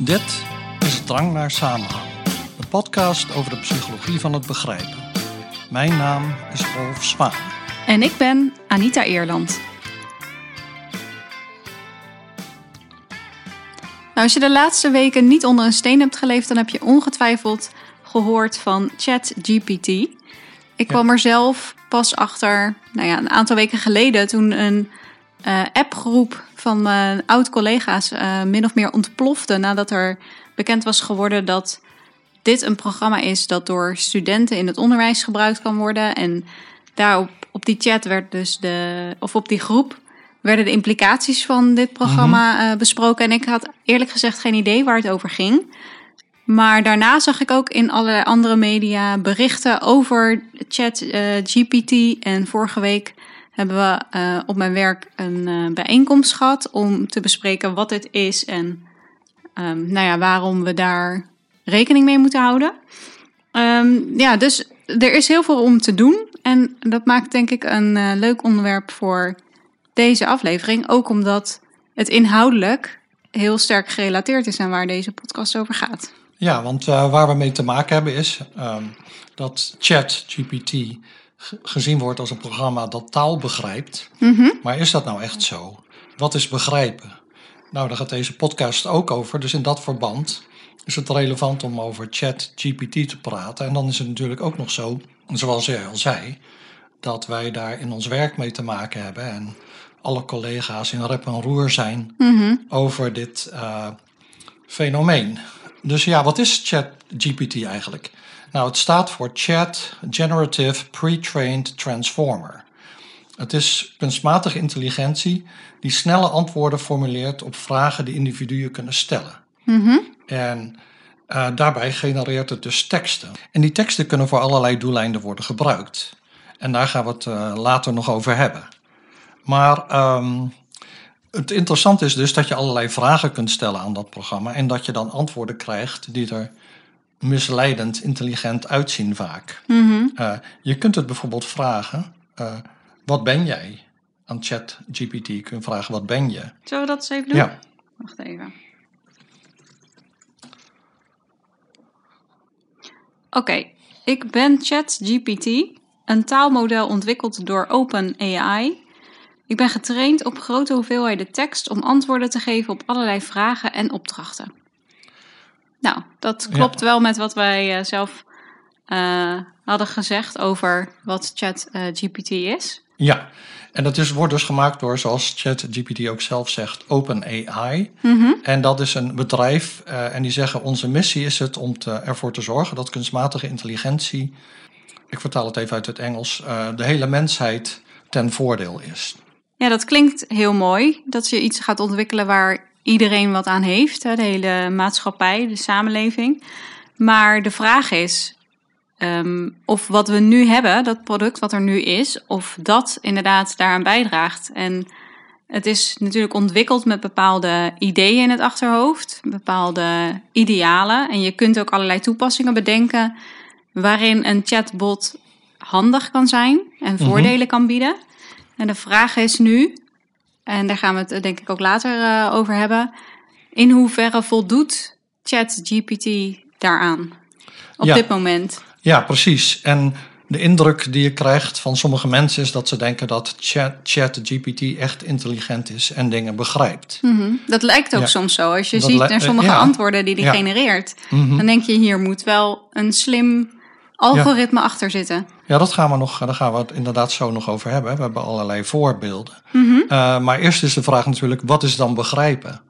Dit is Drang naar Samenhang, de podcast over de psychologie van het begrijpen. Mijn naam is Rolf Zwaan. En ik ben Anita Eerland. Nou, als je de laatste weken niet onder een steen hebt geleefd, dan heb je ongetwijfeld gehoord van ChatGPT. Ik kwam er zelf pas achter, nou ja, een aantal weken geleden, toen een uh, appgroep van mijn oud-collega's uh, min of meer ontplofte nadat er bekend was geworden dat dit een programma is dat door studenten in het onderwijs gebruikt kan worden. En daarop op die chat werd dus de, of op die groep werden de implicaties van dit programma mm -hmm. besproken. En ik had eerlijk gezegd geen idee waar het over ging. Maar daarna zag ik ook in allerlei andere media berichten over chat uh, GPT. En vorige week hebben we uh, op mijn werk een uh, bijeenkomst gehad om te bespreken wat dit is en um, nou ja, waarom we daar rekening mee moeten houden. Um, ja, dus er is heel veel om te doen. En dat maakt denk ik een uh, leuk onderwerp voor deze aflevering. Ook omdat het inhoudelijk heel sterk gerelateerd is aan waar deze podcast over gaat. Ja, want waar we mee te maken hebben is um, dat ChatGPT gezien wordt als een programma dat taal begrijpt. Mm -hmm. Maar is dat nou echt zo? Wat is begrijpen? Nou, daar gaat deze podcast ook over. Dus in dat verband is het relevant om over ChatGPT te praten. En dan is het natuurlijk ook nog zo, zoals jij al zei, dat wij daar in ons werk mee te maken hebben. En alle collega's in rep en roer zijn mm -hmm. over dit uh, fenomeen. Dus ja, wat is ChatGPT eigenlijk? Nou, het staat voor Chat Generative Pre-trained Transformer. Het is kunstmatige intelligentie die snelle antwoorden formuleert op vragen die individuen kunnen stellen. Mm -hmm. En uh, daarbij genereert het dus teksten. En die teksten kunnen voor allerlei doeleinden worden gebruikt. En daar gaan we het uh, later nog over hebben. Maar um, het interessante is dus dat je allerlei vragen kunt stellen aan dat programma en dat je dan antwoorden krijgt die er misleidend intelligent uitzien vaak. Mm -hmm. uh, je kunt het bijvoorbeeld vragen, uh, wat ben jij? Aan ChatGPT kun je vragen, wat ben je? Zullen we dat eens even doen? Ja. Wacht even. Oké, okay. ik ben ChatGPT, een taalmodel ontwikkeld door OpenAI. Ik ben getraind op grote hoeveelheden tekst om antwoorden te geven op allerlei vragen en opdrachten. Nou, dat klopt ja. wel met wat wij uh, zelf uh, hadden gezegd over wat ChatGPT uh, is. Ja, en dat is, wordt dus gemaakt door, zoals ChatGPT ook zelf zegt, OpenAI. Mm -hmm. En dat is een bedrijf uh, en die zeggen onze missie is het om te, ervoor te zorgen dat kunstmatige intelligentie, ik vertaal het even uit het Engels, uh, de hele mensheid ten voordeel is. Ja, dat klinkt heel mooi. Dat je iets gaat ontwikkelen waar iedereen wat aan heeft, de hele maatschappij, de samenleving. Maar de vraag is um, of wat we nu hebben, dat product wat er nu is, of dat inderdaad daaraan bijdraagt. En het is natuurlijk ontwikkeld met bepaalde ideeën in het achterhoofd, bepaalde idealen. En je kunt ook allerlei toepassingen bedenken waarin een chatbot handig kan zijn en voordelen mm -hmm. kan bieden. En de vraag is nu, en daar gaan we het denk ik ook later uh, over hebben. In hoeverre voldoet ChatGPT daaraan op ja. dit moment? Ja, precies. En de indruk die je krijgt van sommige mensen is dat ze denken dat ChatGPT Chat echt intelligent is en dingen begrijpt. Mm -hmm. Dat lijkt ook ja. soms zo. Als je dat ziet naar sommige ja. antwoorden die hij genereert, mm -hmm. dan denk je hier moet wel een slim algoritme achter zitten. Ja, dat gaan we nog, daar gaan we het inderdaad zo nog over hebben. We hebben allerlei voorbeelden. Mm -hmm. uh, maar eerst is de vraag natuurlijk, wat is dan begrijpen?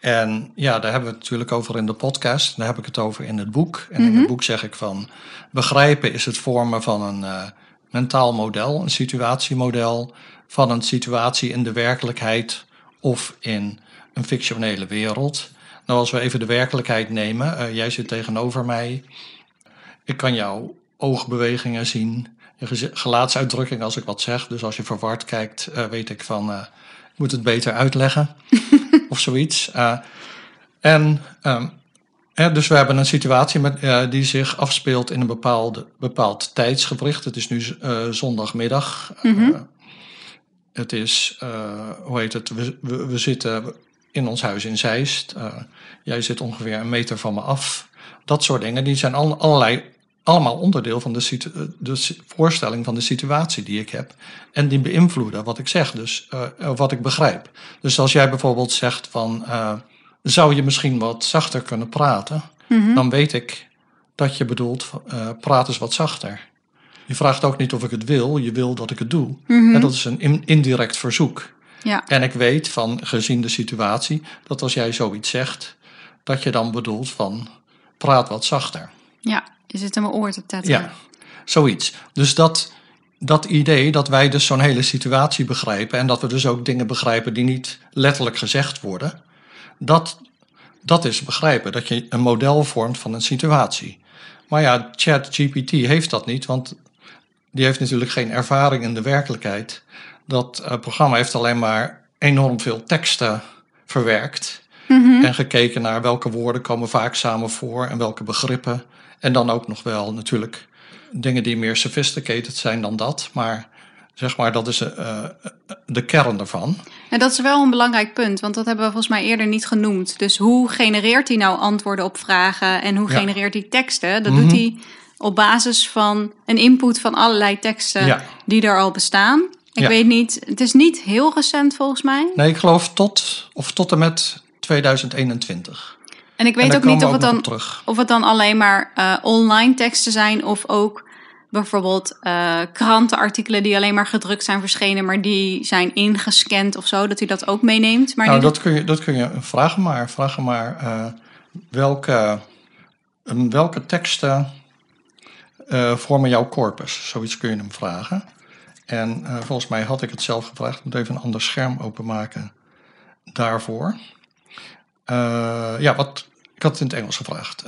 En ja, daar hebben we het natuurlijk over in de podcast. Daar heb ik het over in het boek. En Mhm. in het boek zeg ik van, begrijpen is het vormen van een uh, mentaal model, een situatiemodel van een situatie in de werkelijkheid of in een fictionele wereld. Nou, als we even de werkelijkheid nemen, uh, jij zit tegenover mij. Ik kan jouw oogbewegingen zien, je gelaatsuitdrukking als ik wat zeg. Dus als je verward kijkt, uh, weet ik van, uh, ik moet het beter uitleggen of zoiets. Uh, en um, eh, dus we hebben een situatie met, uh, die zich afspeelt in een bepaalde, bepaald tijdsgewricht. Het is nu zondagmiddag. Mm -hmm. het is, hoe heet het, we, we, we zitten in ons huis in Zeist. Jij zit ongeveer een meter van me af. Dat soort dingen, die zijn al, allerlei, allemaal onderdeel van de, de, voorstelling van de situatie die ik heb. En die beïnvloeden wat ik zeg, dus uh, wat ik begrijp. Dus als jij bijvoorbeeld zegt van, uh, zou je misschien wat zachter kunnen praten? Mm Dan weet ik dat je bedoelt, praat eens wat zachter. Je vraagt ook niet of ik het wil, je wil dat ik het doe. Mm En dat is een indirect verzoek. Ja. En ik weet van, gezien de situatie, dat als jij zoiets zegt, dat je dan bedoelt van, praat wat zachter. Ja, je zit in mijn oor te tetten. Ja, zoiets. Dus dat, dat idee dat wij dus zo'n hele situatie begrijpen en dat we dus ook dingen begrijpen die niet letterlijk gezegd worden, dat, dat is begrijpen. Dat je een model vormt van een situatie. Maar ja, ChatGPT heeft dat niet, want die heeft natuurlijk geen ervaring in de werkelijkheid. Dat uh, programma heeft alleen maar enorm veel teksten verwerkt. Mhm. En gekeken naar welke woorden komen vaak samen voor en welke begrippen. En dan ook nog wel natuurlijk dingen die meer sophisticated zijn dan dat. Maar zeg maar, dat is uh, de kern ervan. En dat is wel een belangrijk punt, want dat hebben we volgens mij eerder niet genoemd. Dus hoe genereert hij nou antwoorden op vragen en hoe genereert hij teksten? Dat doet mhm. hij op basis van een input van allerlei teksten die er al bestaan. Ik weet niet, het is niet heel recent volgens mij. Nee, ik geloof tot, of tot en met 2021. En ik weet ook niet of het, dan, of het dan alleen maar uh, online teksten zijn of ook bijvoorbeeld uh, krantenartikelen die alleen maar gedrukt zijn verschenen, maar die zijn ingescand of zo, dat u dat ook meeneemt. Maar nou, dat, kun je, dat kun je vragen maar. Vragen maar uh, welke, welke teksten vormen jouw corpus? Zoiets kun je hem vragen. En volgens mij had ik het zelf gevraagd. Ik moet even een ander scherm openmaken daarvoor. Uh, ja, wat, ik had het in het Engels gevraagd.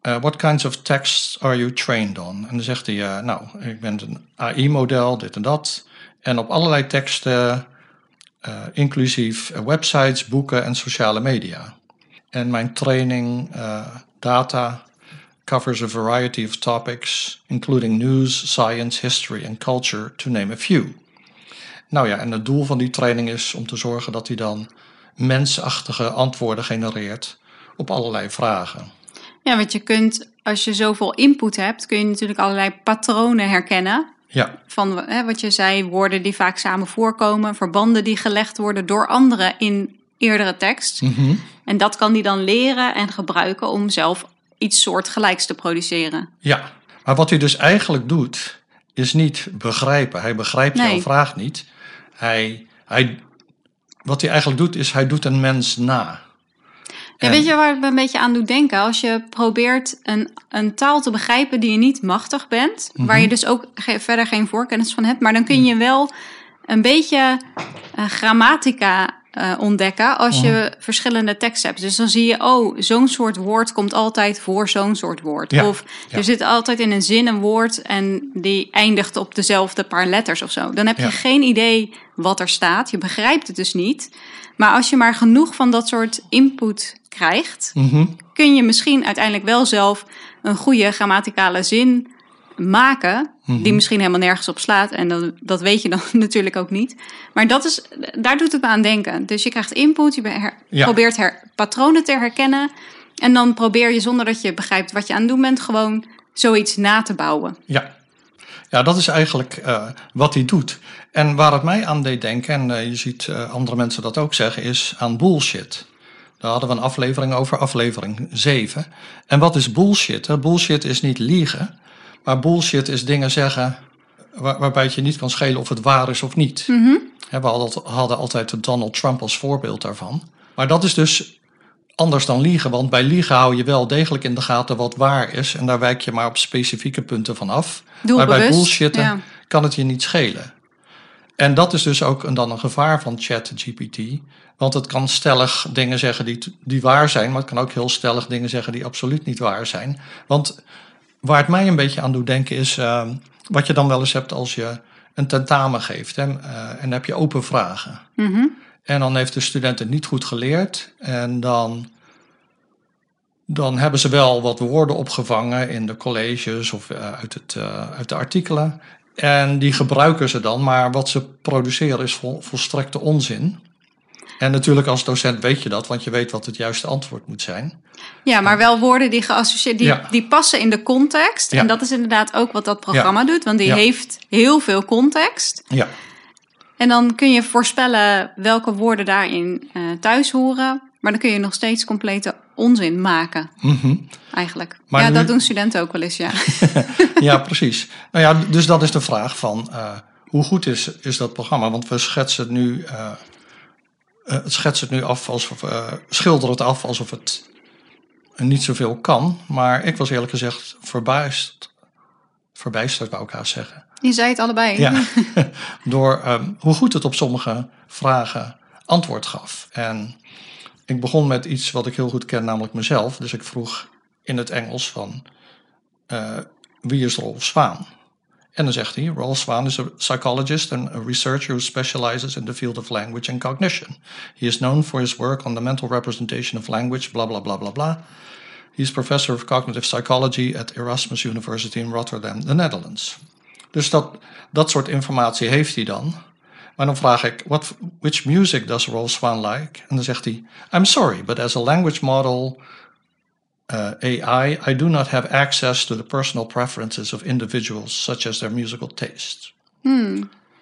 what kinds of texts are you trained on? En dan zegt hij, nou, ik ben een AI-model, dit en dat. En op allerlei teksten, inclusief websites, boeken en sociale media. En mijn training, data, covers a variety of topics, including news, science, history and culture, to name a few. Nou ja, en het doel van die training is om te zorgen dat hij dan mensachtige antwoorden genereert op allerlei vragen. Ja, want je kunt, als je zoveel input hebt, kun je natuurlijk allerlei patronen herkennen. Ja. Van hè, wat je zei, woorden die vaak samen voorkomen, verbanden die gelegd worden door anderen in eerdere tekst. Mm En dat kan die dan leren en gebruiken om zelf iets soortgelijks te produceren. Ja, maar wat hij dus eigenlijk doet, is niet begrijpen. Hij begrijpt jouw vraag niet. Hij, hij, wat hij eigenlijk doet, is hij doet een mens na. Ja, weet je waar ik me een beetje aan doet denken? Als je probeert een, een taal te begrijpen die je niet machtig bent, waar je mhm. dus ook verder geen voorkennis van hebt, maar dan kun je wel een beetje uh, grammatica uh, ontdekken als je verschillende teksten hebt. Dus dan zie je, oh, zo'n soort woord komt altijd voor zo'n soort woord. of er zit altijd in een zin een woord en die eindigt op dezelfde paar letters of zo. Dan heb je geen idee wat er staat. Je begrijpt het dus niet. Maar als je maar genoeg van dat soort input krijgt, mhm. kun je misschien uiteindelijk wel zelf een goede grammaticale zin maken, die mhm. misschien helemaal nergens op slaat. En dat, dat weet je dan natuurlijk ook niet. Maar dat is, daar doet het me aan denken. Dus je krijgt input, je probeert her, patronen te herkennen. En dan probeer je zonder dat je begrijpt wat je aan het doen bent, gewoon zoiets na te bouwen. Ja, ja dat is eigenlijk uh, wat hij doet. En waar het mij aan deed denken, en uh, je ziet uh, andere mensen dat ook zeggen, is aan bullshit. Daar hadden we een aflevering over, aflevering 7. En wat is bullshit? Bullshit is niet liegen. Maar bullshit is dingen zeggen waarbij het je niet kan schelen of het waar is of niet. Mm We hadden altijd Donald Trump als voorbeeld daarvan. Maar dat is dus anders dan liegen, want bij liegen hou je wel degelijk in de gaten wat waar is en daar wijk je maar op specifieke punten van af. maar bij bullshitten kan het je niet schelen. En dat is dus ook dan een gevaar van ChatGPT. Want het kan stellig dingen zeggen die, die waar zijn, maar het kan ook heel stellig dingen zeggen die absoluut niet waar zijn. Want waar het mij een beetje aan doet denken is ehm, wat je dan wel eens hebt als je een tentamen geeft. Hè, uh, en dan heb je open vragen. Mhm. En dan heeft de student het niet goed geleerd. En dan, dan hebben ze wel wat woorden opgevangen in de colleges of uh, uit, het, uh, uit de artikelen. En die gebruiken ze dan, maar wat ze produceren is vol, volstrekte onzin. En natuurlijk als docent weet je dat, want je weet wat het juiste antwoord moet zijn. Ja, maar wel woorden die geassocieerd, die, Ja. die passen in de context. Ja. En dat is inderdaad ook wat dat programma doet, want die heeft heel veel context. Ja, En dan kun je voorspellen welke woorden daarin eh, thuis horen. Maar dan kun je nog steeds complete onzin maken, mhm. eigenlijk. Maar ja, nu- dat doen studenten ook wel eens, ja. ja precies. Nou ja, dus dat is de vraag van eh, hoe goed is, is dat programma? Want we schetsen het nu, eh, eh, het schetsen het nu af alsof, eh schilderen het af alsof het niet zoveel kan. Maar ik was eerlijk gezegd verbaasd, verbijsterd wou ik haast zeggen. Je zei het allebei. Ja, door ehm, hoe goed het op sommige vragen antwoord gaf. En ik begon met iets wat ik heel goed ken, namelijk mezelf. Dus ik vroeg in het Engels van, eh, wie is Rolf Zwaan? En dan zegt hij, Rolf Zwaan is a psychologist and a researcher who specializes in the field of language and cognition. He is known for his work on the mental representation of language, bla bla bla bla bla. He is professor of cognitive psychology at Erasmus University in Rotterdam, the Netherlands. Dus dat, dat soort informatie heeft hij dan. Maar dan vraag ik, what, which music does Rolf Swan like? En dan zegt hij, I'm sorry, but as a language model uh, AI, I do not have access to the personal preferences of individuals, such as their musical.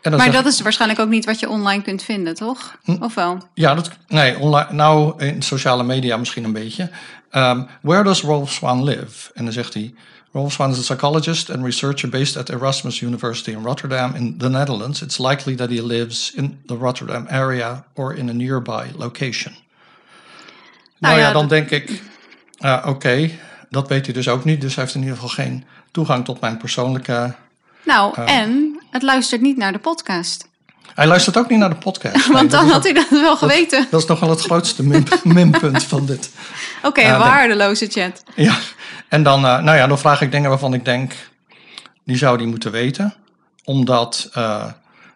En dan Maar dat is waarschijnlijk ook niet wat je online kunt vinden, toch? Of wel? Ja, dat, nee, online, nou in sociale media misschien een beetje. Um, where does Rolf Swan live? En dan zegt hij, Rolf Swan is a psychologist and researcher based at Erasmus University in Rotterdam in the Netherlands. It's likely that he lives in the Rotterdam area or in a nearby location. Nou, ja, ja, dan denk ik, uh, oké, dat weet hij dus ook niet. Dus hij heeft in ieder geval geen toegang tot mijn persoonlijke... Nou, en het luistert niet naar de podcast. Hij luistert ook niet naar de podcast. Want dan had hij dat wel geweten. Dat is nog wel het grootste min- minpunt van dit. Oké, Ja, dat- waardeloze chat. Ja, en dan, eh, nou ja, dan vraag ik dingen waarvan ik denk, die zou die moeten weten. Omdat eh,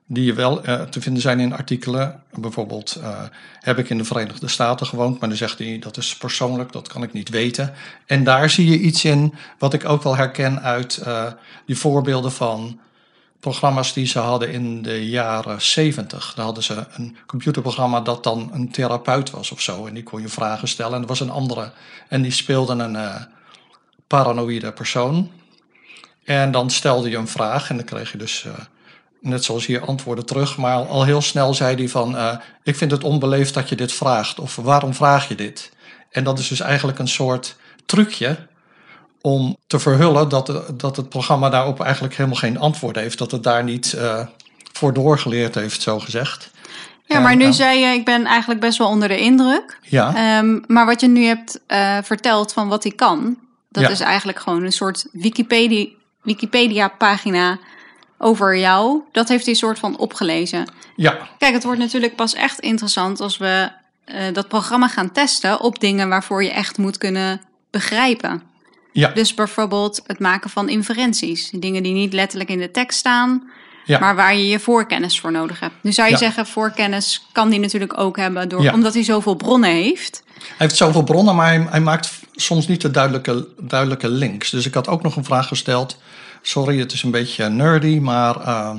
die wel eh, te vinden zijn in artikelen. Bijvoorbeeld, eh, heb ik in de Verenigde Staten gewoond, maar dan zegt hij, dat is persoonlijk, dat kan ik niet weten. En daar zie je iets in wat ik ook wel herken uit eh, die voorbeelden van programma's die ze hadden in de jaren 70. Daar hadden ze een computerprogramma dat dan een therapeut was of zo. En die kon je vragen stellen. En er was een andere. En die speelde een paranoïde persoon. En dan stelde je een vraag en dan kreeg je dus, net zoals hier, antwoorden terug. Maar al, al heel snel zei hij van, eh, ik vind het onbeleefd dat je dit vraagt. Of waarom vraag je dit? En dat is dus eigenlijk een soort trucje om te verhullen dat, de- dat het programma daarop eigenlijk helemaal geen antwoord heeft. Dat het daar niet eh, voor doorgeleerd heeft, zo gezegd. Ja, maar nu eh, zei je, ik ben eigenlijk best wel onder de indruk. Ja, Ehm, maar wat je nu hebt eh, verteld van wat hij kan, dat Ja. is eigenlijk gewoon een soort Wikipedia, Wikipedia-pagina over jou. Dat heeft hij soort van opgelezen. ja, Kijk, het wordt natuurlijk pas echt interessant als we eh, dat programma gaan testen op dingen waarvoor je echt moet kunnen begrijpen. ja, Dus bijvoorbeeld het maken van inferenties. Dingen die niet letterlijk in de tekst staan, ja. maar waar je je voorkennis voor nodig hebt. Nu zou je Ja. zeggen, voorkennis kan die natuurlijk ook hebben, door, Ja. omdat hij zoveel bronnen heeft. Hij heeft zoveel bronnen, maar hij, hij maakt soms niet de duidelijke, duidelijke links. Dus ik had ook nog een vraag gesteld. Sorry, het is een beetje nerdy, maar eh,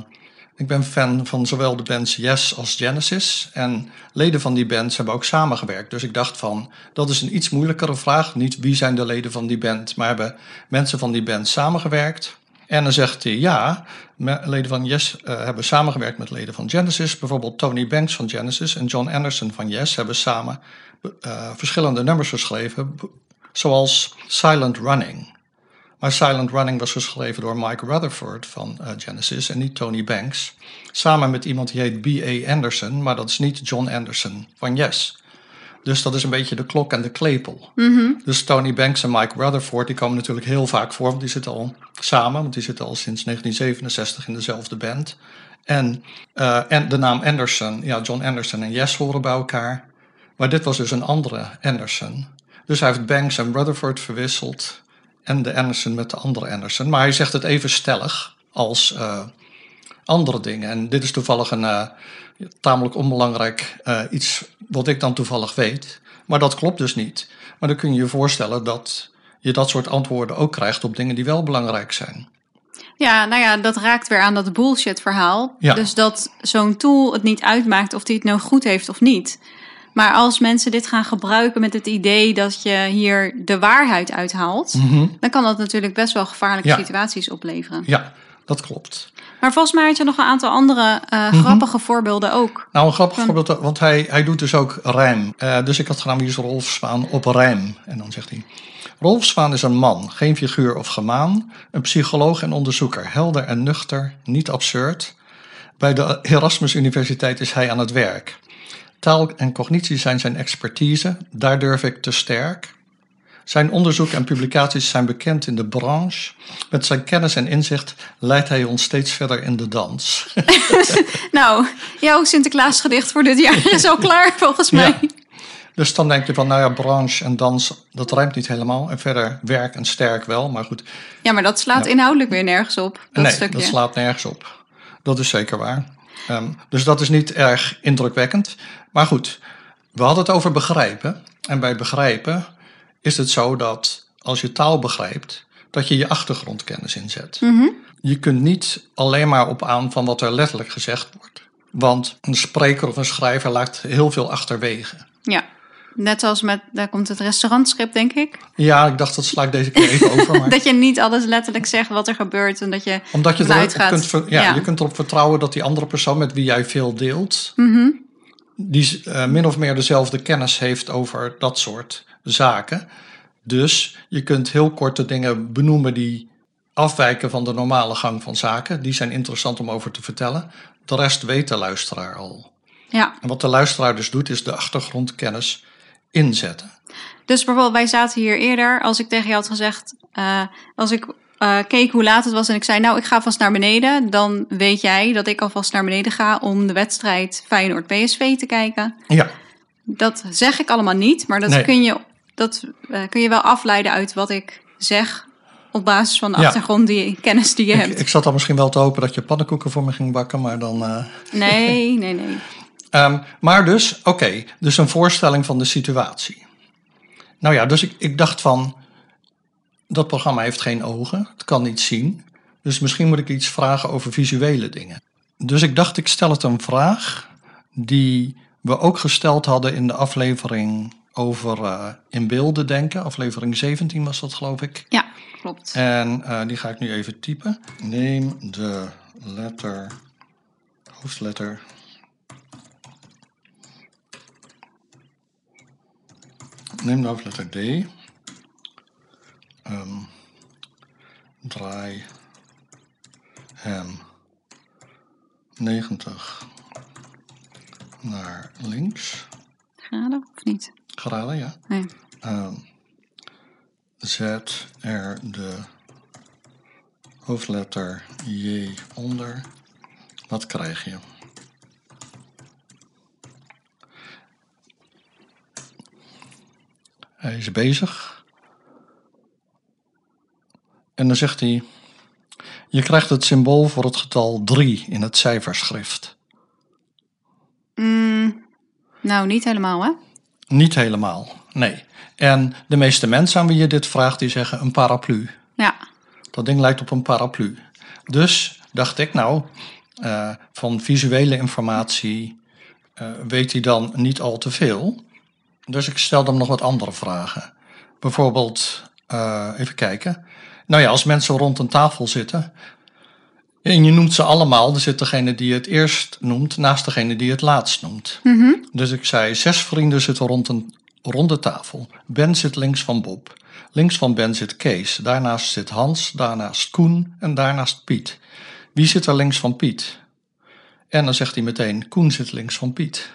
ik ben fan van zowel de bands Yes als Genesis. En leden van die bands hebben ook samengewerkt. Dus ik dacht van, dat is een iets moeilijkere vraag. Niet wie zijn de leden van die band, maar hebben mensen van die band samengewerkt? En dan zegt hij ja, leden van Yes eh, hebben samengewerkt met leden van Genesis. Bijvoorbeeld Tony Banks van Genesis en John Anderson van Yes hebben samen eh, verschillende nummers geschreven, zoals Silent Running. Maar Silent Running was geschreven door Mike Rutherford van eh, Genesis en niet Tony Banks. Samen met iemand die heet B.A. Anderson, maar dat is niet John Anderson van Yes. Dus dat is een beetje de klok en de klepel. Dus Tony Banks en Mike Rutherford die komen natuurlijk heel vaak voor, want die zitten al samen, want die zitten al sinds 1967 in dezelfde band. En, eh, en de naam Anderson, ja, John Anderson en Yes horen bij elkaar. Maar dit was dus een andere Anderson. Dus hij heeft Banks en Rutherford verwisseld en de Anderson met de andere Anderson. Maar hij zegt het even stellig als eh, andere dingen. En dit is toevallig een eh, tamelijk onbelangrijk eh, iets wat ik dan toevallig weet. Maar dat klopt dus niet. Maar dan kun je je voorstellen dat je dat soort antwoorden ook krijgt op dingen die wel belangrijk zijn. Ja, nou ja, dat raakt weer aan dat bullshit verhaal. Ja. Dus dat zo'n tool het niet uitmaakt of die het nou goed heeft of niet. Maar als mensen dit gaan gebruiken met het idee dat je hier de waarheid uithaalt, dan kan dat natuurlijk best wel gevaarlijke Mhm. Ja. situaties opleveren. Ja, dat klopt. Maar volgens mij had je nog een aantal andere eh, Mhm. grappige voorbeelden ook. Nou, een grappig voorbeeld, want hij, hij doet dus ook rijm. Eh, dus ik had gedaan, wie is Rolf Zwaan op rijm? En dan zegt hij, Rolf Zwaan is een man, geen figuur of gemaan, een psycholoog en onderzoeker, helder en nuchter, niet absurd. Bij de Erasmus Universiteit is hij aan het werk. Taal en cognitie zijn zijn expertise, daar durf ik te sterk. Zijn onderzoek en publicaties zijn bekend in de branche. Met zijn kennis en inzicht leidt hij ons steeds verder in de dans. Nou, jouw Sinterklaasgedicht voor dit jaar is al klaar volgens mij. Ja. Dus dan denk je van, nou ja, branche en dans, dat rijmt niet helemaal. En verder werk en sterk wel, maar goed. Ja, maar dat slaat inhoudelijk weer nergens op, dat nee, stukje. dat slaat nergens op. Dat is zeker waar. Ehm, dus dat is niet erg indrukwekkend. Maar goed, we hadden het over begrijpen. En bij begrijpen is het zo dat als je taal begrijpt, dat je je achtergrondkennis inzet. Mhm. Je kunt niet alleen maar op aan van wat er letterlijk gezegd wordt. Want een spreker of een schrijver laat heel veel achterwege. Ja, net als met, daar komt het restaurantschip, denk ik. Ja, ik dacht dat sla ik deze keer even over. Maar Dat je niet alles letterlijk zegt wat er gebeurt en dat je omdat je erop kunt, Ja. je kunt erop vertrouwen dat die andere persoon met wie jij veel deelt, Mhm. Die eh, min of meer dezelfde kennis heeft over dat soort zaken. Dus je kunt heel korte dingen benoemen die afwijken van de normale gang van zaken. Die zijn interessant om over te vertellen. De rest weet de luisteraar al. Ja, En wat de luisteraar dus doet, is de achtergrondkennis inzetten. dus bijvoorbeeld wij zaten hier eerder, als ik tegen jou had gezegd, eh, als ik eh, keek hoe laat het was en ik zei, nou ik ga vast naar beneden, dan weet jij dat ik alvast naar beneden ga om de wedstrijd Feyenoord-PSV te kijken. Ja, Dat zeg ik allemaal niet, maar dat, Nee. kun, je, dat eh, kun je wel afleiden uit wat ik zeg op basis van de Ja. achtergrond die kennis die je ik, hebt. ik zat al misschien wel te hopen dat je pannenkoeken voor me ging bakken, maar dan... eh, Nee, nee, nee. Ehm, maar dus, oké, dus een voorstelling van de situatie. Nou ja, dus ik, ik dacht van, dat programma heeft geen ogen, het kan niet zien. Dus misschien moet ik iets vragen over visuele dingen. Dus ik dacht, ik stel het een vraag die we ook gesteld hadden in de aflevering over eh, in beelden denken. Aflevering 17 was dat, geloof ik. Ja, klopt. En eh, die ga ik nu even typen. Neem de letter, hoofdletter. Neem de hoofdletter D. Ehm, draai hem 90 naar links. Graden of niet? Graden, ja. Nee. Ehm, zet er de hoofdletter J onder. Wat krijg je? Hij is bezig. En dan zegt hij: Je krijgt het symbool voor het getal 3 in het cijferschrift. Mm, nou, niet helemaal, hè? Niet helemaal, nee. En de meeste mensen aan wie je dit vraagt, die zeggen een paraplu. Ja. Dat ding lijkt op een paraplu. Dus dacht ik, nou, eh, van visuele informatie eh, weet hij dan niet al te veel. Dus ik stelde hem nog wat andere vragen. Bijvoorbeeld, eh, even kijken. Nou ja, als mensen rond een tafel zitten. En je noemt ze allemaal, er zit degene die het eerst noemt naast degene die het laatst noemt. Dus ik zei, zes vrienden zitten rond een ronde tafel. Ben zit links van Bob. Links van Ben zit Kees. Daarnaast zit Hans, daarnaast Koen en daarnaast Piet. Wie zit er links van Piet? En dan zegt hij meteen, Koen zit links van Piet.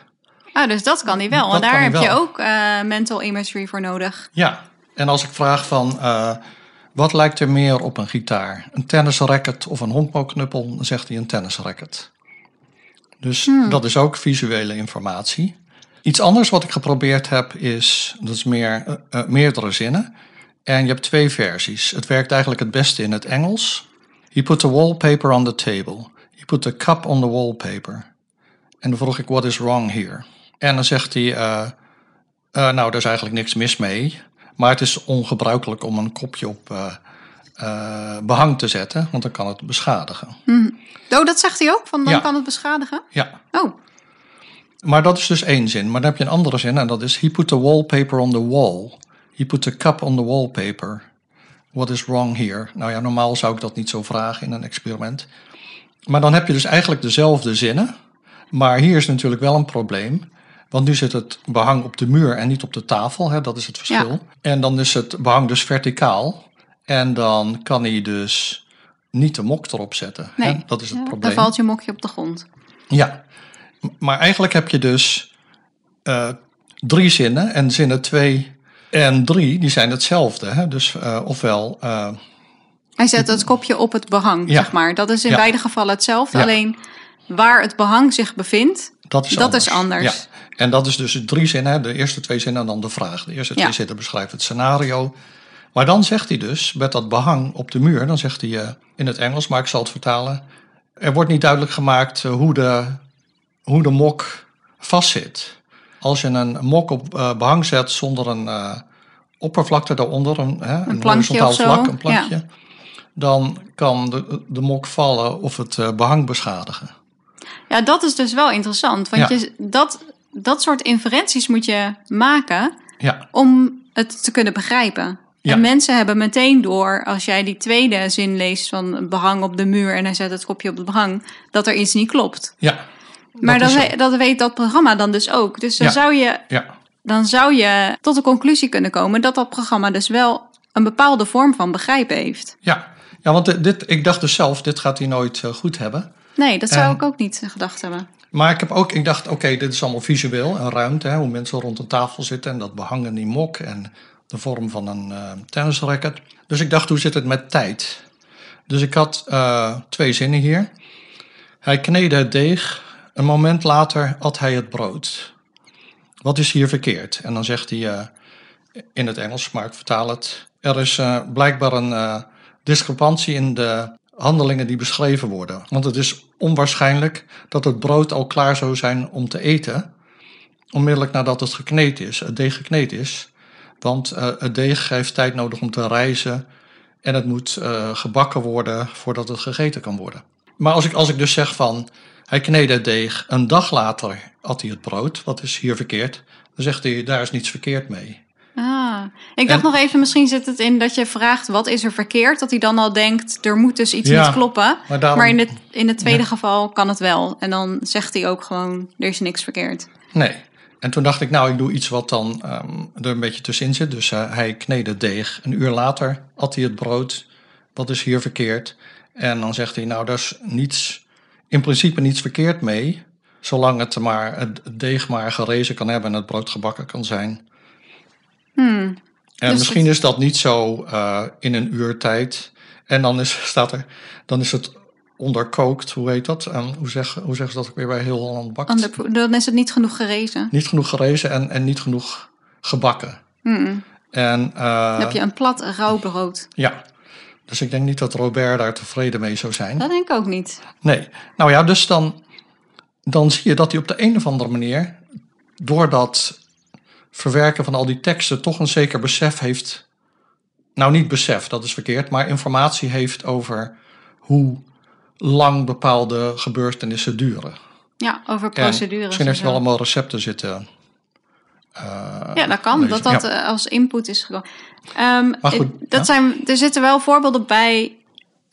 Ah, dus dat kan hij wel. En daar heb je ook eh, mental imagery voor nodig. Ja, en als ik vraag van, eh, wat lijkt er meer op een gitaar? Een tennisracket of een honkbalknuppel? Dan zegt hij een tennisracket. Dus dat is ook visuele informatie. Iets anders wat ik geprobeerd heb is, dat is meer, eh, eh, meerdere zinnen. En je hebt twee versies. Het werkt eigenlijk het beste in het Engels. He put the wallpaper on the table. He put the cup on the wallpaper. En dan vroeg ik, what is wrong here? En dan zegt hij, eh, nou, daar is eigenlijk niks mis mee. Maar het is ongebruikelijk om een kopje op eh, eh, behang te zetten, want dan kan het beschadigen. Oh, dat zegt hij ook? Van dan Ja. kan het beschadigen? Ja, Oh, Maar dat is dus één zin. Maar dan heb je een andere zin en dat is... He put the wallpaper on the wall. He put the cup on the wallpaper. What is wrong here? Nou ja, normaal zou ik dat niet zo vragen in een experiment. Maar dan heb je dus eigenlijk dezelfde zinnen. Maar hier is natuurlijk wel een probleem. Want nu zit het behang op de muur en niet op de tafel. Hè? Dat is het verschil. Ja. En dan is het behang dus verticaal. En dan kan hij dus niet de mok erop zetten. Nee. Hè? Dat is het Ja, probleem. Dan valt je mokje op de grond. Ja, maar eigenlijk heb je dus eh, drie zinnen. En zinnen twee en drie, die zijn hetzelfde. Hè? Dus eh, ofwel, eh, Hij zet het kopje op het behang, Ja. zeg maar. Dat is in beide gevallen hetzelfde. Alleen waar het behang zich bevindt, dat is Dat anders. is anders. Ja. En dat is dus drie zinnen. De eerste twee zinnen en dan de vraag. De eerste Ja. twee zinnen beschrijft het scenario. Maar dan zegt hij dus, met dat behang op de muur, dan zegt hij eh, in het Engels, maar ik zal het vertalen. Er wordt niet duidelijk gemaakt eh, hoe, de, hoe de mok vastzit. Als je een mok op eh, behang zet zonder een oppervlakte daaronder, een, hè, een, plankje horizontaal vlak, een plankje, dan kan de, de mok vallen of het eh, behang beschadigen. Ja, dat is dus wel interessant. Want Ja. je, dat, dat soort inferenties moet je maken Ja, om het te kunnen begrijpen. Ja. En mensen hebben meteen door, als jij die tweede zin leest van behang op de muur en hij zet het kopje op het behang, dat er iets niet klopt. ja. Maar dat dat, we- weet dat programma dan dus ook. Dus dan, zou je, Ja, dan zou je tot de conclusie kunnen komen dat dat programma dus wel een bepaalde vorm van begrijpen heeft. Ja, ja want dit- dit, ik dacht dus zelf, dit gaat hij nooit eh, goed hebben. Nee, dat zou En- ik ook niet gedacht hebben. Maar ik heb ook, ik dacht, oké, dit is allemaal visueel, een ruimte, hè, hoe mensen rond een tafel zitten en dat behangen die mok en de vorm van een eh tennisracket. Dus ik dacht, hoe zit het met tijd? Dus ik had eh, twee zinnen hier. Hij kneedde het deeg, een moment later at hij het brood. Wat is hier verkeerd? En dan zegt hij eh, in het Engels, maar ik vertaal het. Er is eh, blijkbaar een eh, discrepantie in de handelingen die beschreven worden. Want het is onwaarschijnlijk dat het brood al klaar zou zijn om te eten, onmiddellijk nadat het gekneed is, het deeg gekneed is. Want eh, het deeg heeft tijd nodig om te rijzen en het moet eh, gebakken worden voordat het gegeten kan worden. Maar als ik, als ik dus zeg van, hij kneedde het deeg, een dag later at hij het brood, wat is hier verkeerd? Dan zegt hij, daar is niets verkeerd mee. Ah, ik dacht En- nog even, misschien zit het in dat je vraagt wat is er verkeerd, dat hij dan al denkt er moet dus iets Ja, niet kloppen. maar daarom- Maar in het, in het tweede Ja. geval kan het wel. En dan zegt hij ook gewoon er is niks verkeerd. Nee. En toen dacht ik, nou, ik doe iets wat dan ehm, er een beetje tussenin zit. Dus eh, hij kneedde het deeg. Een uur later at hij het brood. Wat is hier verkeerd? En dan zegt hij, nou, daar is niets, in principe niets verkeerd mee. Zolang het, maar, het deeg maar gerezen kan hebben en het brood gebakken kan zijn. Hmm. En Dus misschien het- is dat niet zo eh, in een uur tijd. En dan is, staat er, dan is het onderkookt, hoe heet dat? En hoe, zeg, hoe zeggen ze dat ook weer bij heel Holland bakt? Ander- Dan is het niet genoeg gerezen. Niet genoeg gerezen en, en niet genoeg gebakken. Hmm. En eh, Dan heb je een plat rauw brood. ja, dus ik denk niet dat Robert daar tevreden mee zou zijn. Dat denk ik ook niet. Nee, nou ja, dus dan, dan zie je dat hij op de een of andere manier, door dat verwerken van al die teksten, toch een zeker besef heeft. Nou, niet besef, dat is verkeerd, maar informatie heeft over hoe lang bepaalde gebeurtenissen duren. Ja, over En procedures. misschien heeft hij wel allemaal recepten zitten. eh, Ja, dat kan. lezen. Dat dat Ja. eh, als input is gekomen. Ehm, Maar goed, eh, dat ja. zijn, er zitten wel voorbeelden bij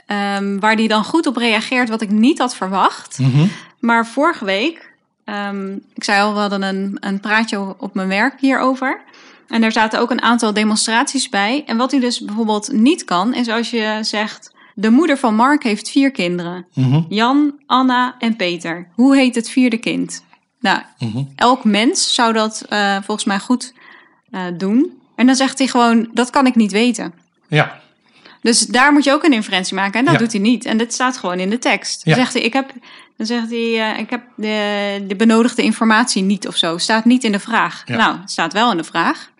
ehm, waar die dan goed op reageert, wat ik niet had verwacht. Mhm. Maar vorige week, ehm, ik zei al, we hadden een, een praatje op mijn werk hierover. En daar zaten ook een aantal demonstraties bij. En wat hij dus bijvoorbeeld niet kan, is als je zegt... de moeder van Mark heeft vier kinderen. Mhm. Jan, Anna en Peter. Hoe heet het vierde kind? Nou, Mhm. elk mens zou dat eh, volgens mij goed eh, doen. En dan zegt hij gewoon, dat kan ik niet weten. Ja, Dus daar moet je ook een inferentie maken. En dat Ja. doet hij niet. En dit staat gewoon in de tekst. Dan Ja. zegt hij, ik heb, dan zegt hij, eh, ik heb de, de benodigde informatie niet of zo. Staat niet in de vraag. Ja. Nou, het staat wel in de vraag.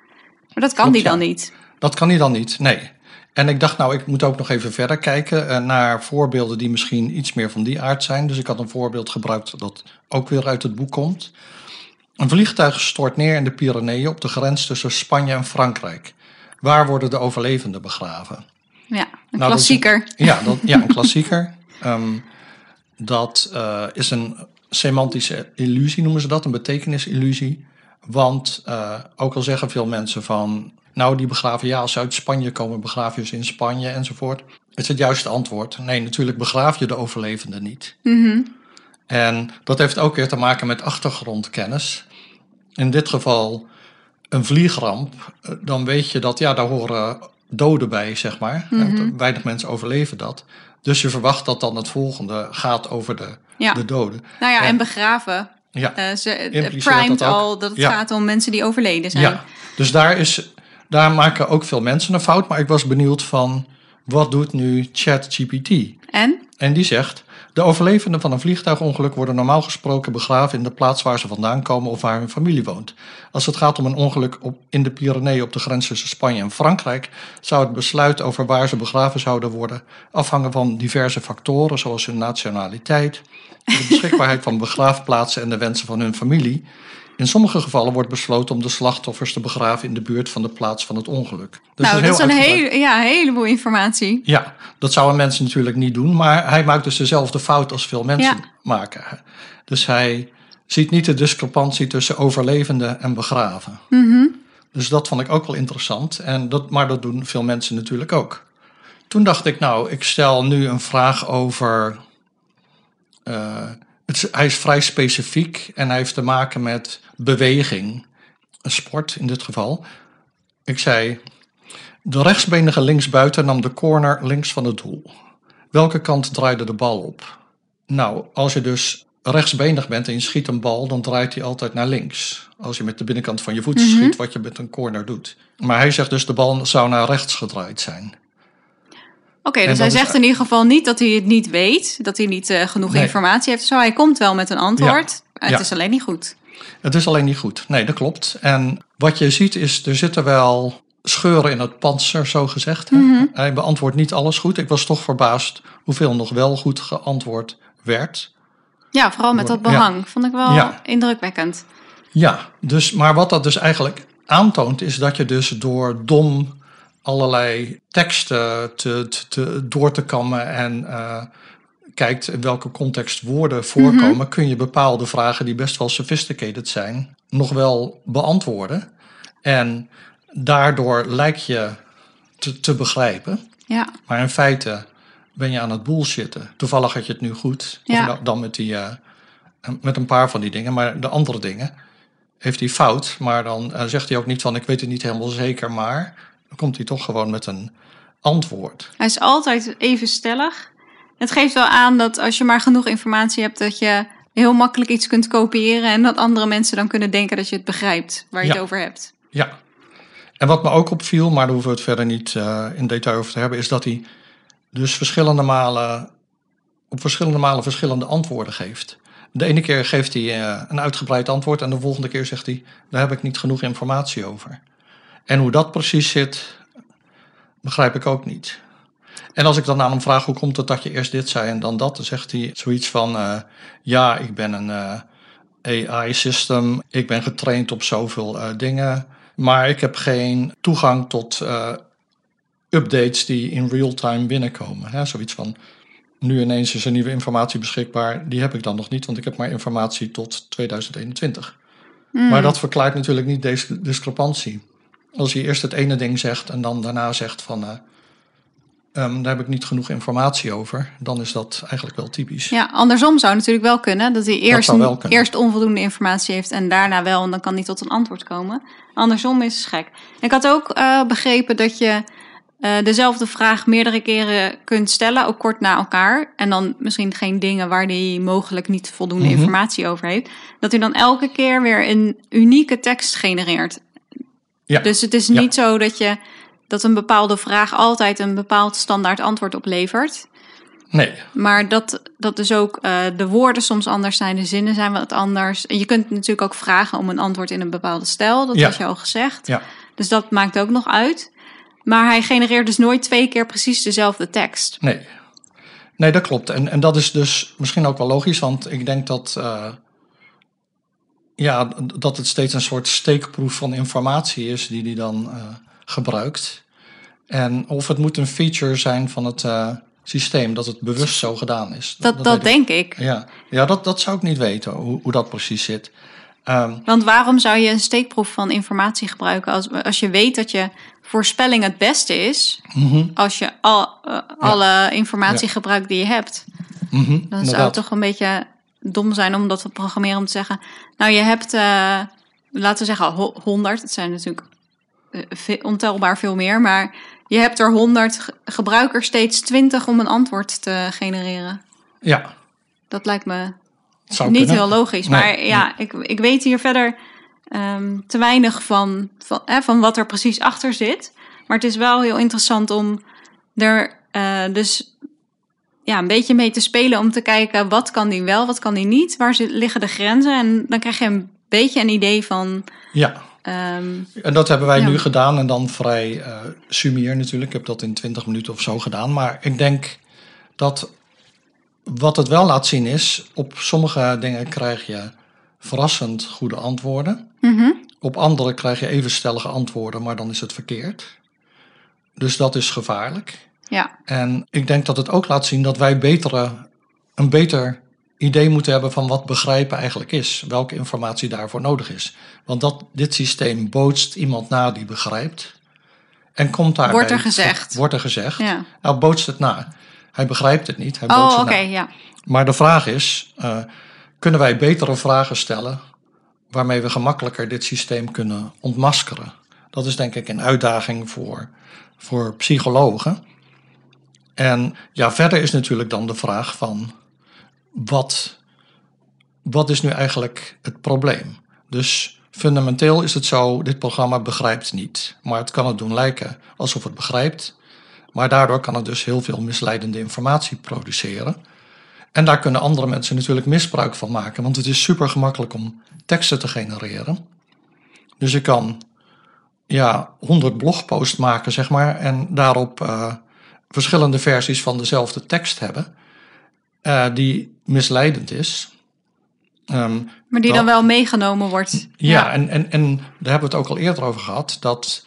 Maar dat kan Klopt, die dan ja. niet. Dat kan hij dan niet, nee. En ik dacht, nou, ik moet ook nog even verder kijken eh, naar voorbeelden die misschien iets meer van die aard zijn. Dus ik had een voorbeeld gebruikt dat ook weer uit het boek komt. Een vliegtuig stort neer in de Pyreneeën op de grens tussen Spanje en Frankrijk. Waar worden de overlevenden begraven? Ja, een Nou, dat klassieker. Ja, dat, ja een klassieker. Ehm, dat eh, is een semantische illusie noemen ze dat, een betekenisillusie. Want uh, ook al zeggen veel mensen van, nou die begraven, ja als ze uit Spanje komen, begraaf je ze in Spanje enzovoort. Is het juiste antwoord? Nee, natuurlijk begraaf je de overlevende niet. Mm En dat heeft ook weer te maken met achtergrondkennis. In dit geval een vliegramp, eh, dan weet je dat, ja, daar horen doden bij, zeg maar. Mhm. Weinig mensen overleven dat. Dus je verwacht dat dan het volgende gaat over de, Ja. de doden. Nou ja, en begraven. Ja. Eh, ze Impliceert primed dat al dat het Ja. gaat om mensen die overleden zijn. Ja, dus daar, is, daar maken ook veel mensen een fout. Maar ik was benieuwd van, wat doet nu ChatGPT? En? En die zegt, de overlevenden van een vliegtuigongeluk worden normaal gesproken begraven in de plaats waar ze vandaan komen of waar hun familie woont. Als het gaat om een ongeluk op, in de Pyreneeën op de grens tussen Spanje en Frankrijk, zou het besluit over waar ze begraven zouden worden afhangen van diverse factoren zoals hun nationaliteit, de beschikbaarheid van begraafplaatsen en de wensen van hun familie. In sommige gevallen wordt besloten om de slachtoffers te begraven in de buurt van de plaats van het ongeluk. Dus nou, dat is een hele, ja, een heleboel informatie. Ja, dat zouden mensen natuurlijk niet doen, maar hij maakt dus dezelfde fout als veel mensen Ja. maken. Dus hij ziet niet de discrepantie tussen overlevenden en begraven. Mhm. Dus dat vond ik ook wel interessant, en dat, maar dat doen veel mensen natuurlijk ook. Toen dacht ik, nou, ik stel nu een vraag over. eh, het hij is vrij specifiek en hij heeft te maken met beweging, een sport in dit geval. Ik zei, de rechtsbenige linksbuiten nam de corner links van het doel. Welke kant draaide de bal op? Nou, als je dus rechtsbenig bent en je schiet een bal, dan draait hij altijd naar links. Als je met de binnenkant van je voet Mhm. schiet, wat je met een corner doet. Maar hij zegt dus de bal zou naar rechts gedraaid zijn. Oké, dus hij is- zegt in ieder geval niet dat hij het niet weet. Dat hij niet eh, genoeg Nee. informatie heeft. Zo, hij komt wel met een antwoord. Het Ja. is alleen niet goed. Het is alleen niet goed. Nee, dat klopt. En wat je ziet is, er zitten wel scheuren in het panzer, zo gezegd. Mhm. Hij beantwoordt niet alles goed. Ik was toch verbaasd hoeveel nog wel goed geantwoord werd. Ja, vooral met dat Ja. behang. Vond ik wel Ja. indrukwekkend. Ja, dus, maar wat dat dus eigenlijk aantoont, is dat je dus door dom allerlei teksten te, te, te- door te kammen en eh, kijkt in welke context woorden voorkomen, kun je bepaalde vragen die best wel sophisticated zijn, nog wel beantwoorden. En daardoor lijkt je te, te begrijpen. Ja, Maar in feite ben je aan het bullshitten. Toevallig had je het nu goed. Ja. nou- dan met, die, eh, met een paar van die dingen. Maar de andere dingen heeft hij fout. Maar dan eh, zegt hij ook niet van ik weet het niet helemaal zeker. Maar dan komt hij toch gewoon met een antwoord. hij is altijd even stellig. Het geeft wel aan dat als je maar genoeg informatie hebt, dat je heel makkelijk iets kunt kopiëren. En dat andere mensen dan kunnen denken dat je het begrijpt waar je Ja. het over hebt. Ja. En wat me ook opviel, maar daar hoeven we het verder niet eh, in detail over te hebben, is dat hij dus verschillende malen op verschillende malen verschillende antwoorden geeft. De ene keer geeft hij eh, een uitgebreid antwoord en de volgende keer zegt hij, daar heb ik niet genoeg informatie over. En hoe dat precies zit, begrijp ik ook niet. En als ik dan aan hem vraag, hoe komt het dat je eerst dit zei en dan dat, dan zegt hij zoiets van, eh, ja, ik ben een eh, AI-system, ik ben getraind op zoveel eh, dingen, maar ik heb geen toegang tot updates die in real time binnenkomen. Hè? Zoiets van, nu ineens is er nieuwe informatie beschikbaar, die heb ik dan nog niet, want ik heb maar informatie tot 2021. Maar dat verklaart natuurlijk niet deze discrepantie. Als je eerst het ene ding zegt en dan daarna zegt van, eh, ehm, daar heb ik niet genoeg informatie over, dan is dat eigenlijk wel typisch. Ja, andersom zou natuurlijk wel kunnen. Dat hij eerst, eerst onvoldoende informatie heeft en daarna wel. En dan kan hij tot een antwoord komen. Andersom is het gek. Ik had ook eh, begrepen dat je eh, dezelfde vraag meerdere keren kunt stellen. Ook kort na elkaar. En dan misschien geen dingen waar hij mogelijk niet voldoende Mhm. informatie over heeft. Dat hij dan elke keer weer een unieke tekst genereert. Ja. Dus het is Ja. niet zo dat je... Dat een bepaalde vraag altijd een bepaald standaard antwoord oplevert. Nee, Maar dat, dat dus ook eh, de woorden soms anders zijn, de zinnen zijn wat anders. En je kunt natuurlijk ook vragen om een antwoord in een bepaalde stijl. Dat Ja. had je al gezegd. ja. Dus dat maakt ook nog uit. Maar hij genereert dus nooit twee keer precies dezelfde tekst. Nee. Nee, dat klopt. En, en dat is dus misschien ook wel logisch, want ik denk dat, eh, ja, dat het steeds een soort steekproef van informatie is die hij dan eh, gebruikt. En of het moet een feature zijn van het, eh, systeem, dat het bewust zo gedaan is. Dat, dat, denk ik. Ja, ja dat, dat zou ik niet weten, hoe, hoe dat precies zit. Ehm, Want waarom zou je een steekproef van informatie gebruiken als, als je weet dat je voorspelling het beste is, mhm, als je al, eh, alle informatie gebruikt die je hebt? mhm, Dan zou het toch een beetje dom zijn om dat te programmeren om te zeggen, nou je hebt, eh, laten we zeggen, ho- 100, het zijn natuurlijk eh, ontelbaar veel meer, maar je hebt er 100, ge- gebruik er steeds 20 om een antwoord te genereren. Ja, Dat lijkt me zou niet kunnen. heel logisch. Nee, maar ja, ik, ik weet hier verder ehm, te weinig van, van, van wat er precies achter zit. Maar het is wel heel interessant om er eh, dus ja, een beetje mee te spelen. Om te kijken wat kan die wel, wat kan die niet. Waar liggen de grenzen? En dan krijg je een beetje een idee van... Ja, ehm, en dat hebben wij Ja. nu gedaan en dan vrij eh sumier natuurlijk. Ik heb dat in 20 minuten of zo gedaan. Maar ik denk dat wat het wel laat zien is, op sommige dingen krijg je verrassend goede antwoorden. mhm, Op andere krijg je even stellige antwoorden, maar dan is het verkeerd. Dus dat is gevaarlijk. Ja, En ik denk dat het ook laat zien dat wij betere, een beter idee moeten hebben van wat begrijpen eigenlijk is. Welke informatie daarvoor nodig is. Want dat, dit systeem bootst iemand na die begrijpt. En komt daarbij... Wordt er gezegd. Wordt er gezegd. ja. Nou, bootst het na. Hij begrijpt het niet, hij bootst Oh, het oké, na. ja. Maar de vraag is, eh, kunnen wij betere vragen stellen waarmee we gemakkelijker dit systeem kunnen ontmaskeren? Dat is denk ik een uitdaging voor, voor psychologen. En ja, verder is natuurlijk dan de vraag van wat, wat is nu eigenlijk het probleem? Dus fundamenteel is het zo, dit programma begrijpt niet. Maar het kan het doen lijken alsof het begrijpt. Maar daardoor kan het dus heel veel misleidende informatie produceren. En daar kunnen andere mensen natuurlijk misbruik van maken, want het is super gemakkelijk om teksten te genereren. Dus je kan ja, 100 blogposts maken, zeg maar, en daarop eh, verschillende versies van dezelfde tekst hebben, eh, die misleidend is. Ehm, Maar die dan wel meegenomen wordt. ja, En, en, en daar hebben we het ook al eerder over gehad, dat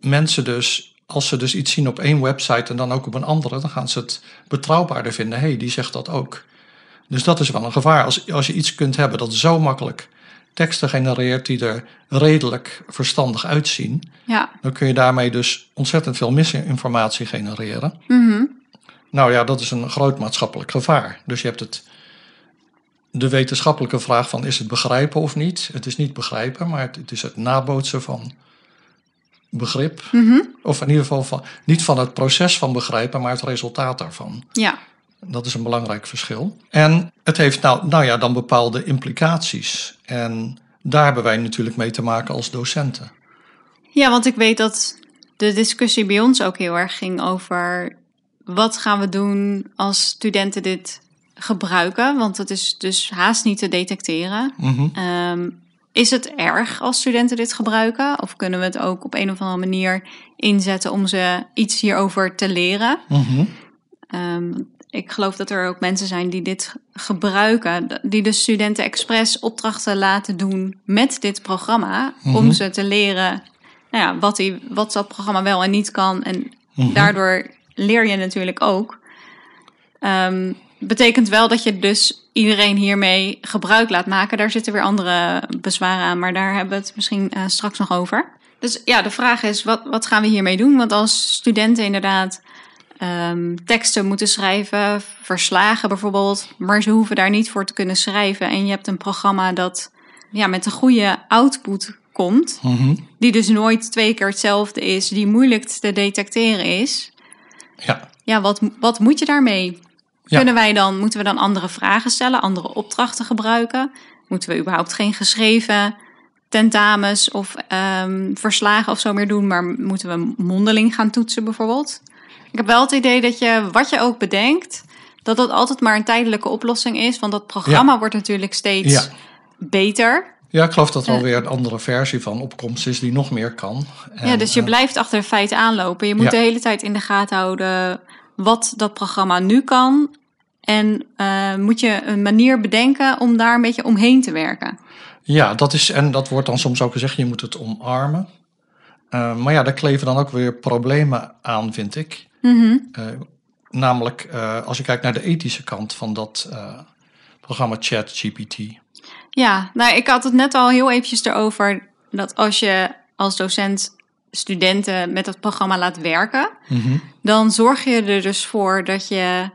mensen dus, als ze dus iets zien op één website en dan ook op een andere, dan gaan ze het betrouwbaarder vinden. Hé, hey, die zegt dat ook. Dus dat is wel een gevaar. Als, als je iets kunt hebben dat zo makkelijk teksten genereert die er redelijk verstandig uitzien, Ja. dan kun je daarmee dus ontzettend veel misinformatie genereren. mhm. Nou ja, dat is een groot maatschappelijk gevaar. Dus je hebt het, de wetenschappelijke vraag van is het begrijpen of niet? Het is niet begrijpen, maar het, het is het nabootsen van begrip. Mhm. Of in ieder geval van, niet van het proces van begrijpen, maar het resultaat daarvan. Ja. Dat is een belangrijk verschil. En het heeft nou, nou ja, dan bepaalde implicaties. En daar hebben wij natuurlijk mee te maken als docenten. Ja, want ik weet dat de discussie bij ons ook heel erg ging over wat gaan we doen als studenten dit gebruiken, want het is dus haast niet te detecteren. Mhm. Ehm, is het erg als studenten dit gebruiken? Of kunnen we het ook op een of andere manier inzetten om ze iets hierover te leren? Ehm, ik geloof dat er ook mensen zijn die dit gebruiken, die de studenten expres opdrachten laten doen met dit programma, om Mhm. ze te leren nou ja, wat, die, wat dat programma wel en niet kan. En Mhm. daardoor leer je natuurlijk ook. Ehm, betekent wel dat je dus iedereen hiermee gebruik laat maken. Daar zitten weer andere bezwaren aan, maar daar hebben we het misschien eh, straks nog over. Dus ja, de vraag is, wat, wat gaan we hiermee doen? Want als studenten inderdaad ehm, teksten moeten schrijven, verslagen bijvoorbeeld, maar ze hoeven daar niet voor te kunnen schrijven. En je hebt een programma dat ja, met een goede output komt, Mhm. die dus nooit twee keer hetzelfde is, die moeilijk te detecteren is. Ja. Ja, wat, wat moet je daarmee? Ja. Kunnen wij dan, moeten we dan andere vragen stellen, andere opdrachten gebruiken? Moeten we überhaupt geen geschreven tentamens of ehm, verslagen of zo meer doen, maar moeten we mondeling gaan toetsen bijvoorbeeld? Ik heb wel het idee dat je, wat je ook bedenkt, dat dat altijd maar een tijdelijke oplossing is, want dat programma Ja. wordt natuurlijk steeds Ja. beter. ja, ik geloof dat er Ja. alweer een andere versie van opkomst is die nog meer kan. ja, dus je eh, blijft achter de feiten aanlopen. Je moet Ja. de hele tijd in de gaten houden wat dat programma nu kan. En eh, moet je een manier bedenken om daar een beetje omheen te werken. Ja, dat is, en dat wordt dan soms ook gezegd, je moet het omarmen. Eh, maar ja, daar kleven dan ook weer problemen aan, vind ik. Mhm. Eh, namelijk uh, als je kijkt naar de ethische kant van dat uh, programma ChatGPT. Ja, nou, ik had het net al heel eventjes erover dat als je als docent studenten met het programma laat werken, mm -hmm. dan zorg je er dus voor dat je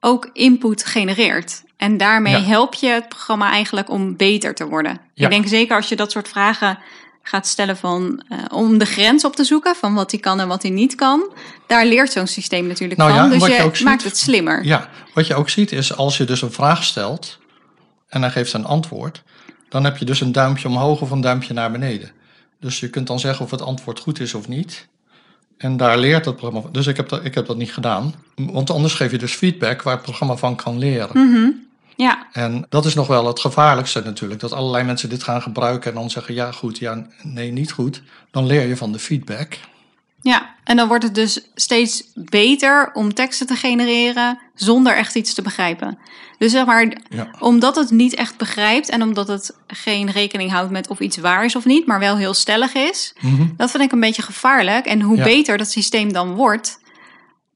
ook input genereert. En daarmee ja. help je het programma eigenlijk om beter te worden. Ja. Ik denk zeker als je dat soort vragen gaat stellen van uh, om de grens op te zoeken van wat hij kan en wat hij niet kan. Daar leert zo'n systeem natuurlijk nou van. Ja, dus je, maakt ziet, het slimmer. Ja, wat je ook ziet is als je dus een vraag stelt en hij geeft een antwoord, dan heb je dus een duimpje omhoog of een duimpje naar beneden. Dus je kunt dan zeggen of het antwoord goed is of niet. En daar leert het programma van. Dus ik heb, dat, ik heb dat niet gedaan. Want anders geef je dus feedback waar het programma van kan leren. Mm -hmm. Ja. En dat is nog wel het gevaarlijkste natuurlijk. Dat allerlei mensen dit gaan gebruiken en dan zeggen ja goed, ja nee niet goed. Dan leer je van de feedback. Ja, en dan wordt het dus steeds beter om teksten te genereren zonder echt iets te begrijpen. Dus zeg maar, ja. omdat het niet echt begrijpt en omdat het geen rekening houdt met of iets waar is of niet, maar wel heel stellig is, Mm -hmm. dat vind ik een beetje gevaarlijk. En hoe Ja. beter dat systeem dan wordt,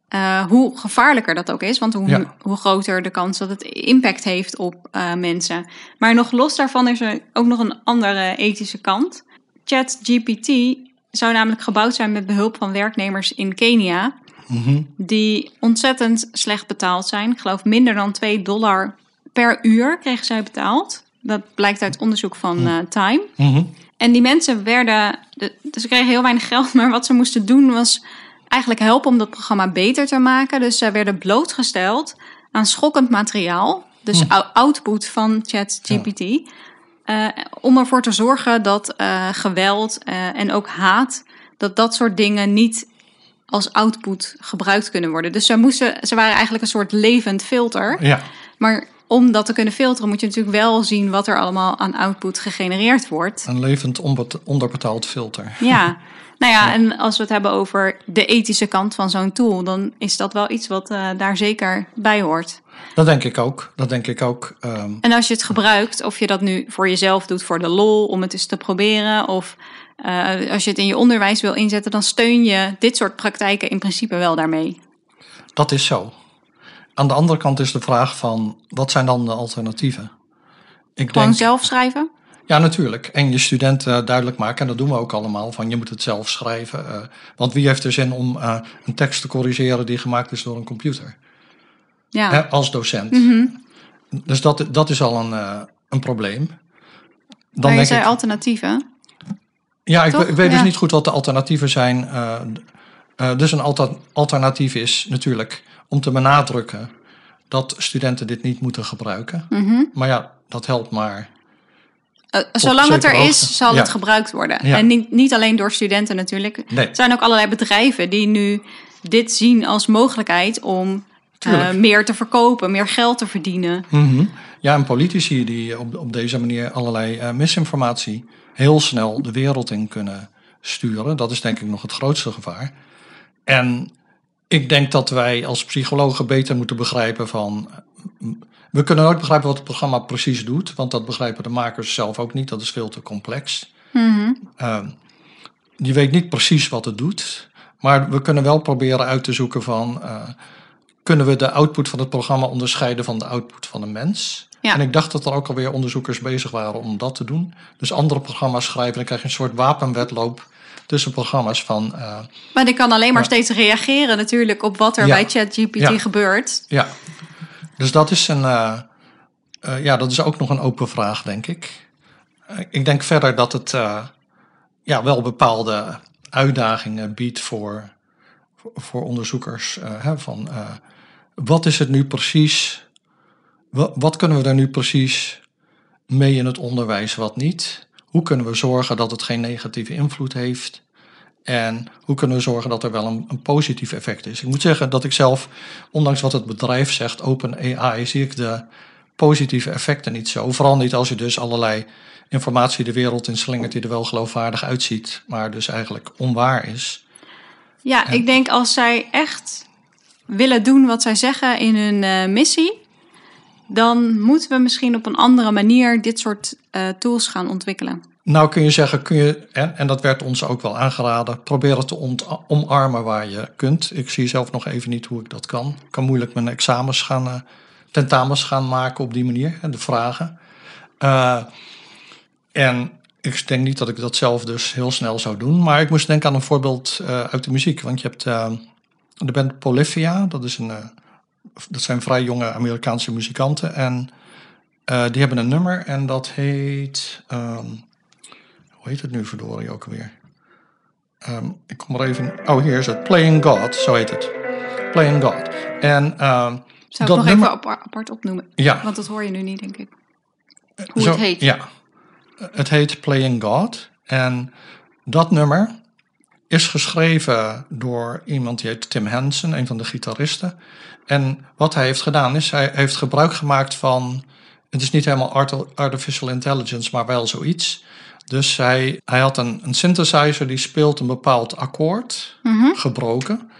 eh, hoe gevaarlijker dat ook is. Want hoe, Ja. hoe groter de kans dat het impact heeft op eh, mensen. Maar nog los daarvan is er ook nog een andere ethische kant. ChatGPT zou namelijk gebouwd zijn met behulp van werknemers in Kenia. Mhm. Die ontzettend slecht betaald zijn. Ik geloof minder dan 2 dollar per uur kregen zij betaald. Dat blijkt uit onderzoek van eh, Time. Mhm. En die mensen werden, de- dus ze kregen heel weinig geld, maar wat ze moesten doen was eigenlijk helpen om dat programma beter te maken. Dus ze werden blootgesteld aan schokkend materiaal, dus Hm. ou- output van ChatGPT, eh, om ervoor te zorgen dat eh, geweld eh, en ook haat, dat dat soort dingen niet als output gebruikt kunnen worden. Dus ze, moesten, ze waren eigenlijk een soort levend filter. Ja, Maar om dat te kunnen filteren moet je natuurlijk wel zien wat er allemaal aan output gegenereerd wordt. een levend onderbetaald filter. Ja, nou ja, en als we het hebben over de ethische kant van zo'n tool, dan is dat wel iets wat eh, daar zeker bij hoort. Dat denk ik ook. Dat denk ik ook. Ehm, En als je het gebruikt, of je dat nu voor jezelf doet voor de lol, om het eens te proberen, of eh, als je het in je onderwijs wil inzetten, dan steun je dit soort praktijken in principe wel daarmee. dat is zo. Aan de andere kant is de vraag van, wat zijn dan de alternatieven? Ik Gewoon denk, zelf schrijven. Ja natuurlijk. En je studenten duidelijk maken, en dat doen we ook allemaal, van je moet het zelf schrijven. eh, want wie heeft er zin om eh, een tekst te corrigeren die gemaakt is door een computer? Ja. Hè, als docent. Mhm. Dus dat, dat is al een, eh, een probleem. Dan maar je denk zei ik, alternatieven. Ja, ik, ik weet dus niet goed wat de alternatieven zijn. Eh, eh, dus een alter- alternatief is natuurlijk om te benadrukken dat studenten dit niet moeten gebruiken. Mhm. Maar ja, dat helpt maar. Eh, zolang het er is, zal Ja. het gebruikt worden. Ja. En niet, niet alleen door studenten natuurlijk. Nee. Er zijn ook allerlei bedrijven die nu dit zien als mogelijkheid om eh, meer te verkopen, meer geld te verdienen. Mhm. Ja, en politici die op, op deze manier allerlei eh, misinformatie heel snel de wereld in kunnen sturen. Dat is denk ik nog het grootste gevaar. En ik denk dat wij als psychologen beter moeten begrijpen van... We kunnen nooit begrijpen wat het programma precies doet, want dat begrijpen de makers zelf ook niet. Dat is veel te complex. Ehm, je weet niet precies wat het doet, maar we kunnen wel proberen uit te zoeken van... eh, kunnen we de output van het programma onderscheiden van de output van een mens? Ja. En ik dacht dat er ook alweer onderzoekers bezig waren om dat te doen. Dus andere programma's schrijven, dan krijg je een soort wapenwedloop tussen programma's van... eh, Maar die kan alleen maar steeds reageren natuurlijk op wat er Ja. bij ChatGPT Ja. gebeurt. ja, dus dat is, een, eh, eh, ja, dat is ook nog een open vraag, denk ik. Eh, ik denk verder dat het ja, wel bepaalde uitdagingen biedt voor, voor, onderzoekers. hè, van, wat is het nu precies? Wat, wat kunnen we er nu precies mee in het onderwijs, wat niet? Hoe kunnen we zorgen dat het geen negatieve invloed heeft? En hoe kunnen we zorgen dat er wel een, een positief effect is? Ik moet zeggen dat ik zelf, ondanks wat het bedrijf zegt, open AI, zie ik de positieve effecten niet zo. Vooral niet als je dus allerlei informatie de wereld in slingert die er wel geloofwaardig uitziet, maar dus eigenlijk onwaar is. Ja, ik denk als zij echt willen doen wat zij zeggen in hun eh, missie, dan moeten we misschien op een andere manier dit soort eh, tools gaan ontwikkelen. Nou kun je zeggen, kun je, en, en dat werd ons ook wel aangeraden, probeer het te omarmen waar je kunt. Ik zie zelf nog even niet hoe ik dat kan. Ik kan moeilijk mijn examens gaan, uh, tentamens gaan maken op die manier, de vragen. Uh, en ik denk niet dat ik dat zelf dus heel snel zou doen. Maar ik moest denken aan een voorbeeld uh, uit de muziek. Want je hebt de band Polyphia, dat, is een, dat zijn vrij jonge Amerikaanse muzikanten. En die hebben een nummer en dat heet... Um, hoe heet het nu verdorie ook alweer? Um, ik kom er even. Oh, hier is het. Playing God, zo heet het. Playing God. En um, Zou ik nog nummer... even apart opnoemen? Ja. Want dat hoor je nu niet, denk ik. Hoe zo, het heet. Ja. Het heet Playing God. En dat nummer is geschreven door iemand die heet Tim Henson, een van de gitaristen. En wat hij heeft gedaan is, hij heeft gebruik gemaakt van. Het is niet helemaal artificial intelligence, maar wel zoiets. Dus hij, hij had een, een synthesizer die speelt een bepaald akkoord, Mhm. gebroken.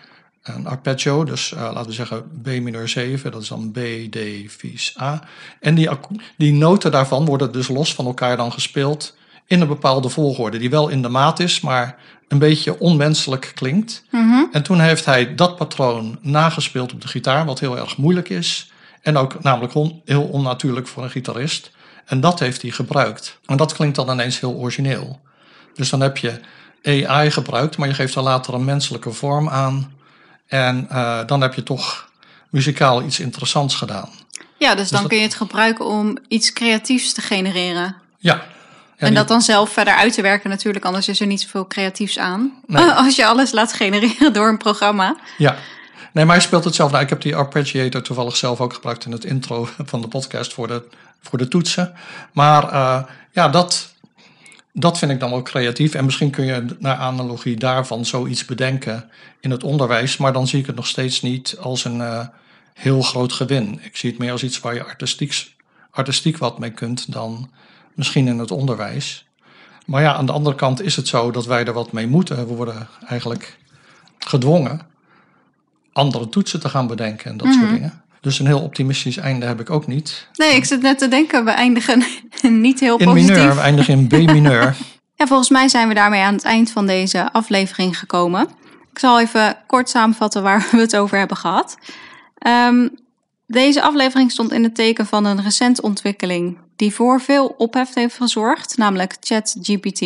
Een arpeggio, dus uh, laten we zeggen B mineur 7, dat is dan B, D, vies A. En die, die noten daarvan worden dus los van elkaar dan gespeeld in een bepaalde volgorde, die wel in de maat is, maar een beetje onmenselijk klinkt. Mhm. En toen heeft hij dat patroon nagespeeld op de gitaar, wat heel erg moeilijk is. En ook namelijk on, heel onnatuurlijk voor een gitarist. En dat heeft hij gebruikt. En dat klinkt dan ineens heel origineel. Dus dan heb je AI gebruikt, maar je geeft er later een menselijke vorm aan. En uh, dan heb je toch muzikaal iets interessants gedaan. Ja, dus, dus dan dat... kun je het gebruiken om iets creatiefs te genereren. Ja. en die... dat dan zelf verder uit te werken natuurlijk, anders is er niet zoveel creatiefs aan. Nee. Als je alles laat genereren door een programma. Ja. Nee, maar hij speelt het zelf. Nou, ik heb die arpeggiator toevallig zelf ook gebruikt in het intro van de podcast voor de, voor de toetsen. Maar uh, ja, dat, dat vind ik dan ook creatief. En misschien kun je naar analogie daarvan zoiets bedenken in het onderwijs. Maar dan zie ik het nog steeds niet als een uh, heel groot gewin. Ik zie het meer als iets waar je artistiek, artistiek wat mee kunt dan misschien in het onderwijs. Maar ja, aan de andere kant is het zo dat wij er wat mee moeten. We worden eigenlijk gedwongen andere toetsen te gaan bedenken en dat Mhm. soort dingen. Dus een heel optimistisch einde heb ik ook niet. Nee, ik zit net te denken, we eindigen niet heel In positief. mineur, we eindigen in B mineur. Ja, volgens mij zijn we daarmee aan het eind van deze aflevering gekomen. Ik zal even kort samenvatten waar we het over hebben gehad. Um, deze aflevering stond in het teken van een recente ontwikkeling die voor veel ophef heeft gezorgd, namelijk ChatGPT.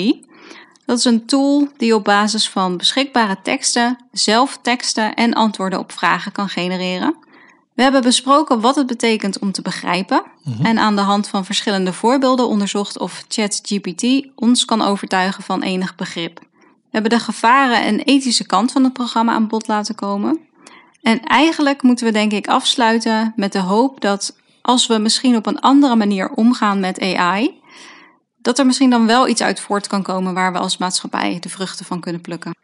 Dat is een tool die op basis van beschikbare teksten zelf teksten en antwoorden op vragen kan genereren. We hebben besproken wat het betekent om te begrijpen Mhm. en aan de hand van verschillende voorbeelden onderzocht of ChatGPT ons kan overtuigen van enig begrip. We hebben de gevaren en ethische kant van het programma aan bod laten komen. En eigenlijk moeten we denk ik afsluiten met de hoop dat als we misschien op een andere manier omgaan met AI, dat er misschien dan wel iets uit voort kan komen waar we als maatschappij de vruchten van kunnen plukken.